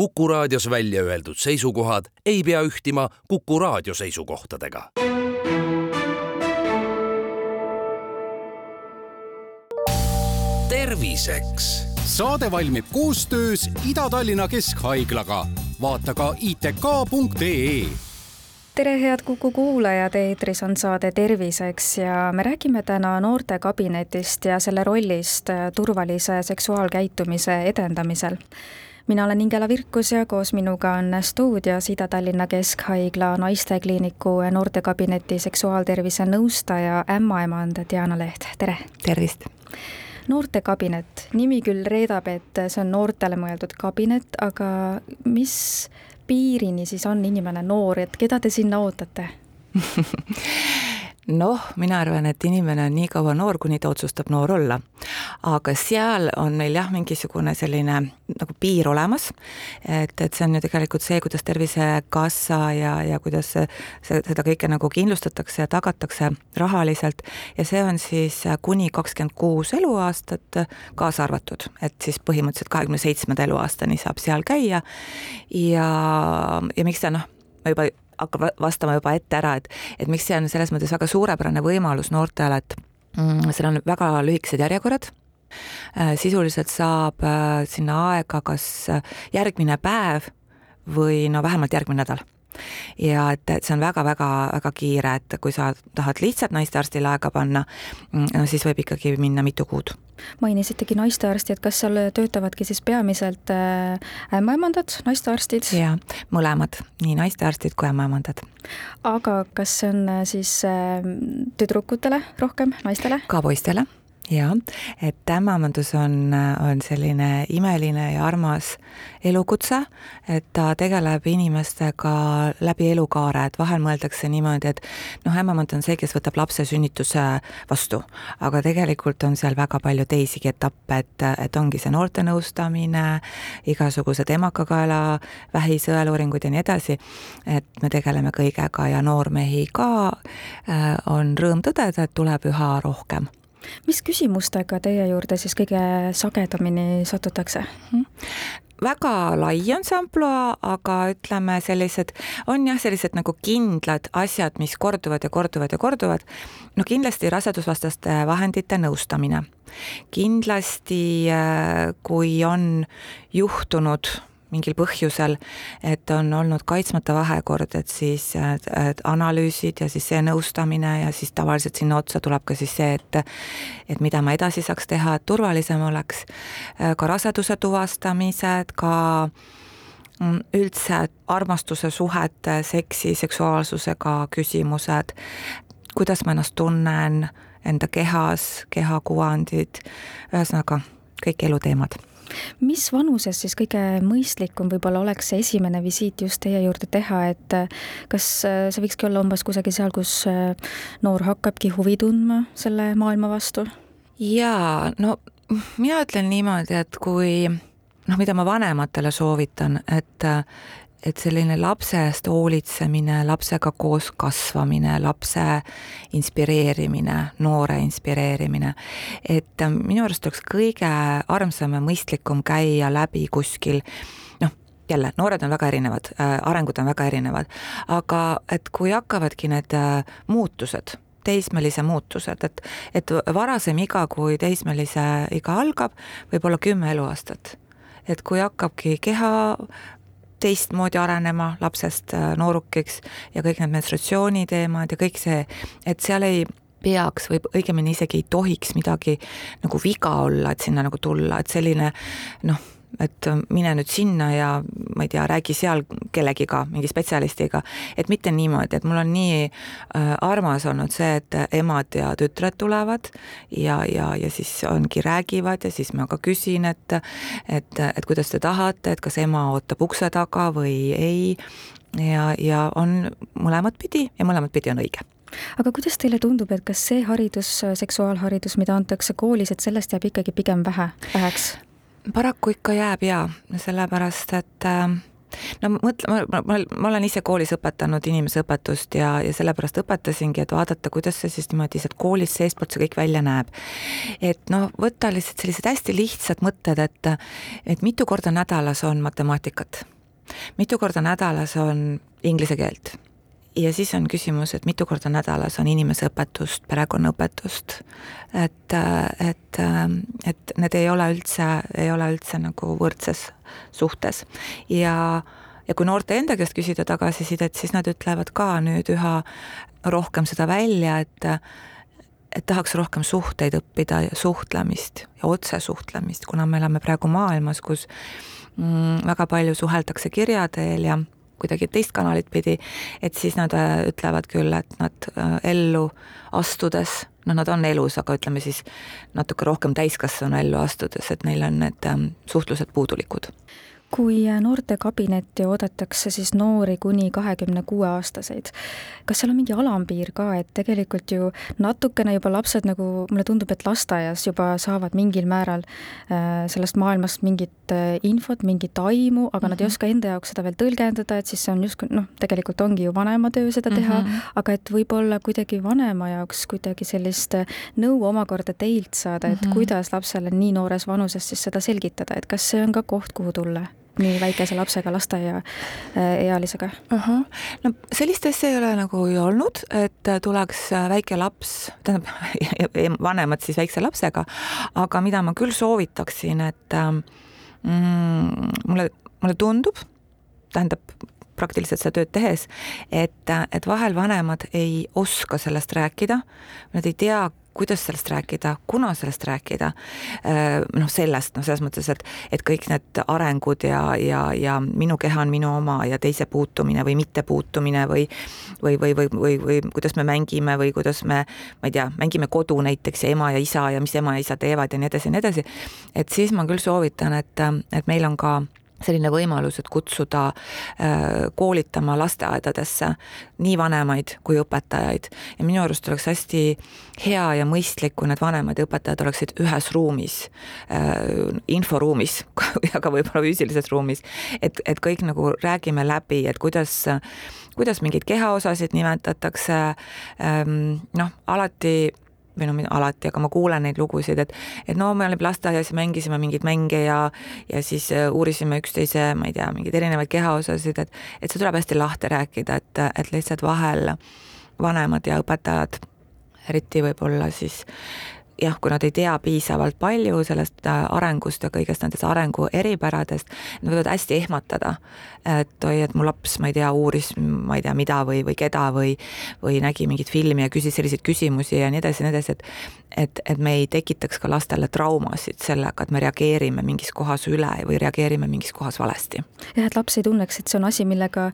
Kuku raadios välja öeldud seisukohad ei pea ühtima Kuku raadio seisukohtadega. terviseks. saade valmib koostöös Ida-Tallinna Keskhaiglaga. vaata ka itk.ee tere, head Kuku kuulajad, eetris on saade Terviseks ja me räägime täna noortekabinetist ja selle rollist turvalise seksuaalkäitumise edendamisel mina olen Ingela Virkus ja koos minuga on stuudios Ida-Tallinna Keskhaigla naistekliiniku noortekabineti seksuaaltervise nõustaja, ämmaemand Diana Leht, tere! tervist! noortekabinet, nimi küll reedab, et see on noortele mõeldud kabinet, aga mis piirini siis on inimene noor, et keda te sinna ootate noh, mina arvan, et inimene on nii kaua noor, kuni ta otsustab noor olla. aga seal on meil jah, mingisugune selline nagu piir olemas, et, et see on ju tegelikult see, kuidas Tervisekassa ja, ja kuidas see, seda kõike nagu kindlustatakse ja tagatakse rahaliselt. Ja see on siis kuni kakskümmend kuus eluaastat kaasa arvatud, et siis põhimõtteliselt kahekümne seitsmenda eluaastani saab seal käia. Ja, ja miks ta noh, ma juba hakkab vastama juba ette ära, et, et miks see on selles mõttes väga suurepärane võimalus noortele, et mm, seal on väga lühikesed järjekorrad. Äh, sisuliselt saab äh, sinna aega kas järgmine päev või no vähemalt järgmine nädal ja et, et see on väga-väga-väga kiire, et kui sa tahad lihtsalt naistearstile aega panna, mm, siis võib ikkagi minna mitu kuud. mainisitegi naistearsti, et kas seal töötavadki siis peamiselt äh, ämmaemandad, naistearstid? jaa, mõlemad, nii naistearstid kui ämmaemandad. aga kas see on äh, siis äh, tüdrukutele rohkem, naistele? ka poistele jaa, et ämmamandus on, on selline imeline ja armas elukutse, et ta tegeleb inimestega läbi elukaare, et vahel mõeldakse niimoodi, et noh, ämmamand on see, kes võtab lapse sünnituse vastu, aga tegelikult on seal väga palju teisigi etappe, et, et ongi see noorte nõustamine, igasugused emakakaela vähi sõeluuringud ja nii edasi, et me tegeleme kõigega ja noormehi ka äh, on rõõm tõdeda, et tuleb üha rohkem mis küsimustega teie juurde siis kõige sagedamini satutakse hm?? väga lai ampluaa, aga ütleme, sellised, on jah, sellised nagu kindlad asjad, mis korduvad ja korduvad ja korduvad. no kindlasti rasedusvastaste vahendite nõustamine. kindlasti, äh, kui on juhtunud mingil põhjusel, et on olnud kaitsmata vahekord, et siis et analüüsid ja siis see nõustamine ja siis tavaliselt sinna otsa tuleb ka siis see, et et mida ma edasi saaks teha, et turvalisem oleks, ka raseduse tuvastamised, ka mm, üldse armastuse, suhete, seksi, seksuaalsusega küsimused, kuidas ma ennast tunnen enda kehas, kehakuvandid, ühesõnaga kõik eluteemad mis vanuses siis kõige mõistlikum võib-olla oleks see esimene visiit just teie juurde teha, et äh, kas äh, see võikski olla umbes kusagil seal, kus äh, noor hakkabki huvi tundma selle maailma vastu? jaa, no mina ütlen niimoodi, et kui noh, mida ma vanematele soovitan, et et selline lapse eest hoolitsemine, lapsega koos kasvamine, lapse inspireerimine, noore inspireerimine, et minu arust oleks kõige armsam ja mõistlikum käia läbi kuskil noh, jälle, noored on väga erinevad äh,, arengud on väga erinevad, aga et kui hakkavadki need äh, muutused, teismelise muutused, et, et varasem iga, kui teismelise iga algab, võib olla kümme eluaastat. Et kui hakkabki keha teistmoodi arenema lapsest äh, noorukiks ja kõik need menstratsiooni teemad ja kõik see, et seal ei peaks või õigemini isegi ei tohiks midagi nagu viga olla, et sinna nagu tulla, et selline noh et mine nüüd sinna ja ma ei tea, räägi seal kellegiga, mingi spetsialistiga, et mitte niimoodi, et mul on nii äh, armas olnud see, et emad ja tütred tulevad ja, ja, ja siis ongi, räägivad ja siis ma ka küsin, et et, et kuidas te tahate, et kas ema ootab ukse taga või ei. Ja, ja on mõlemat pidi ja mõlemat pidi on õige. Aga kuidas teile tundub, et kas see haridus, seksuaalharidus, mida antakse koolis, et sellest jääb ikkagi pigem vähe, väheks? Paraku ikka jääb jaa, sellepärast et äh, no mõtle, ma, ma, ma, olen ise koolis õpetanud inimeseõpetust ja, ja sellepärast õpetasingi, et vaadata, kuidas see siis niimoodi sealt koolist seestpoolt see kõik välja näeb. et noh, võtta lihtsalt sellised hästi lihtsad mõtted, et, et mitu korda nädalas on matemaatikat, mitu korda nädalas on inglise keelt ja siis on küsimus, et mitu korda nädalas on inimeseõpetust, perekonnaõpetust, et, et, et need ei ole üldse, ei ole üldse nagu võrdses suhtes. Ja ja kui noorte enda käest küsida tagasisidet, siis nad ütlevad ka nüüd üha rohkem seda välja, et et tahaks rohkem suhteid õppida ja suhtlemist ja otsesuhtlemist, kuna me elame praegu maailmas, kus mm, väga palju suheldakse kirja teel ja kuidagi teist kanalit pidi, et siis nad äh, ütlevad küll, et nad äh, ellu astudes, noh, nad on elus, aga ütleme siis natuke rohkem täiskasvanu ellu astudes, et neil on need ähm, suhtlused puudulikud kui noortekabinetti oodatakse siis noori kuni kahekümne kuue aastaseid, kas seal on mingi alampiir ka, et tegelikult ju natukene juba lapsed nagu, mulle tundub, et lasteaias juba saavad mingil määral äh, sellest maailmast mingit äh, infot, mingit aimu, aga mm -hmm. nad ei mhm. oska enda jaoks seda veel tõlgendada, et siis see on justkui noh, tegelikult ongi ju vanema töö seda teha mm, -hmm. aga et võib-olla kuidagi vanema jaoks kuidagi sellist äh, nõu omakorda teilt saada, et mm -hmm. kuidas lapsele nii noores vanuses siis seda selgitada, et kas see on ka koht, kuhu tulla? Nii väikese lapsega lasteaiaealisega uh? -huh. no sellist asja ei ole nagu ju olnud, et tuleks väike laps, tähendab vanemad siis väikse lapsega, aga mida ma küll soovitaksin, et mm, mulle, mulle tundub, tähendab praktiliselt seda tööd tehes, et, et vahel vanemad ei oska sellest rääkida, nad ei tea, kuidas sellest rääkida, kuna sellest rääkida, äh, noh, sellest, noh, selles mõttes, et, et kõik need arengud ja, ja, ja minu keha on minu oma ja teise puutumine või mittepuutumine või või, või, või, või, või kuidas me mängime või kuidas me, ma ei tea, mängime kodu näiteks ja ema ja isa ja mis ema ja isa teevad ja nii edasi ja nii edasi, et siis ma küll soovitan, et, et meil on ka selline võimalus, et kutsuda äh, koolitama lasteaedadesse nii vanemaid kui õpetajaid. Ja minu arust oleks hästi hea ja mõistlik, kui need vanemad ja õpetajad oleksid ühes ruumis, äh, inforuumis ja ka võib-olla füüsilises ruumis, et, et kõik nagu räägime läbi, et kuidas kuidas mingeid kehaosasid nimetatakse, ähm, noh, alati või no alati, aga ma kuulen neid lugusid, et et no me olime lasteaias ja mängisime mingeid mänge ja ja siis äh, uurisime üksteise, ma ei tea, mingeid erinevaid kehaosasid, et et see tuleb hästi lahti rääkida, et, et lihtsalt vahel vanemad ja õpetajad, eriti võib-olla siis jah, kui nad ei tea piisavalt palju sellest äh, arengust ja kõigest nendest arengu eripäradest, nad võivad hästi ehmatada. et oi, et mu laps, ma ei tea, uuris, ma ei tea, mida või, või keda või, või nägi mingit filmi ja küsis selliseid küsimusi ja nii edasi ja nii edasi, et et, et me ei tekitaks ka lastele traumasid sellega, et me reageerime mingis kohas üle või reageerime mingis kohas valesti. jah, et laps ei tunneks, et see on asi, millega,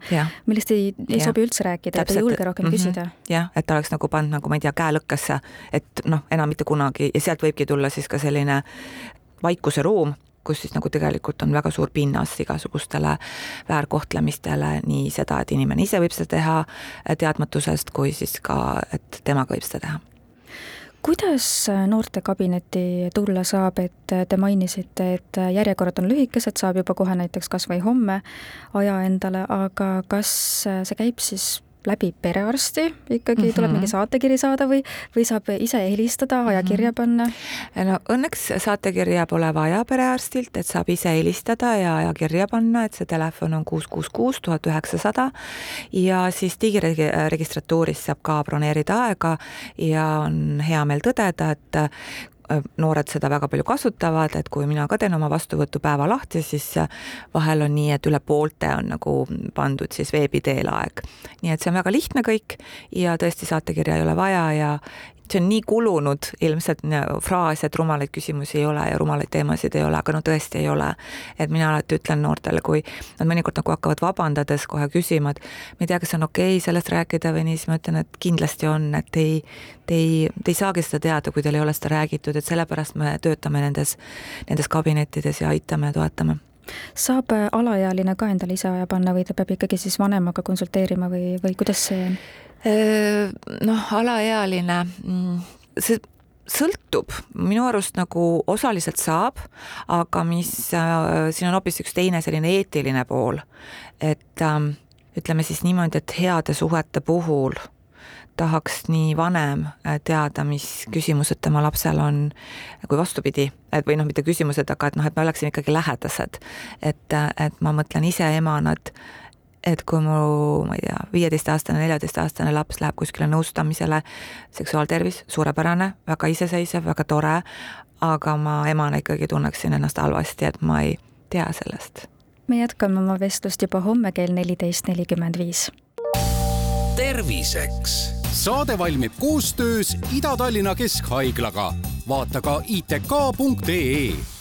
millest ei, ei ja. sobi üldse rääkida, et ei julge rohkem mm -hmm. küsida. jah, et ta oleks nagu pannud nagu ma ei tea, käe lõkkesse, et noh, enam mitte kunagi kunagi ja sealt võibki tulla siis ka selline vaikuse ruum, kus siis nagu tegelikult on väga suur pinnas igasugustele väärkohtlemistele, nii seda, et inimene ise võib seda teha teadmatusest, kui siis ka, et temaga võib seda teha. Kuidas noortekabinetti tulla saab, et te mainisite, et järjekorrad on lühikesed, saab juba kohe näiteks kas või homme aja endale, aga kas see käib siis läbi perearsti ikkagi mm, -hmm. tuleb mingi saatekiri saada või, või saab ise helistada, ajakirja mhm. panna? no õnneks saatekirja pole vaja perearstilt, et saab ise helistada ja ajakirja panna, et see telefon on kuus, kuus, kuus, tuhat üheksasada ja siis digiregistratuuris saab ka broneerida aega ja on hea meel tõdeda, et noored seda väga palju kasutavad, et kui mina ka teen oma vastuvõtupäeva lahti, siis äh, vahel on nii, et üle poolte on nagu pandud siis veebi teel aeg. nii et see on väga lihtne kõik ja tõesti saatekirja ei ole vaja ja, see on nii kulunud ilmselt fraas, et rumalaid küsimusi ei ole ja rumalaid teemasid ei ole, aga no tõesti ei ole. et mina alati ütlen noortele, kui nad mõnikord nagu hakkavad vabandades kohe küsima, et ma ei tea, kas on okei okay sellest rääkida või nii, siis ma ütlen, et kindlasti on, et ei, te ei, te ei saagi seda teada, kui teil ei ole seda räägitud, et sellepärast me töötame nendes, nendes kabinettides ja aitame ja toetame saab alaealine ka endale ise aja panna või ta peab ikkagi siis vanemaga konsulteerima või, või kuidas see on? Noh, alaealine, mm, see sõltub, minu arust nagu osaliselt saab, aga mis äh, siin on hoopis üks teine selline eetiline pool, et äh, ütleme siis niimoodi, et heade suhete puhul tahaks nii vanem äh, teada, mis küsimused tema lapsel on, kui vastupidi, et või noh, mitte küsimused, aga et noh, et me oleksime ikkagi lähedased. et, äh, et ma mõtlen ise emana, et et kui mu, ma ei tea, viieteistaastane, neljateistaastane laps läheb kuskile nõustamisele, seksuaaltervis suurepärane, väga iseseisev, väga tore, aga ma emana ikkagi tunneksin ennast halvasti, et ma ei tea sellest. me jätkame oma vestlust juba homme kell neliteist nelikümmend viis. terviseks saade valmib koostöös Ida-Tallinna Keskhaiglaga. vaata ka itk.ee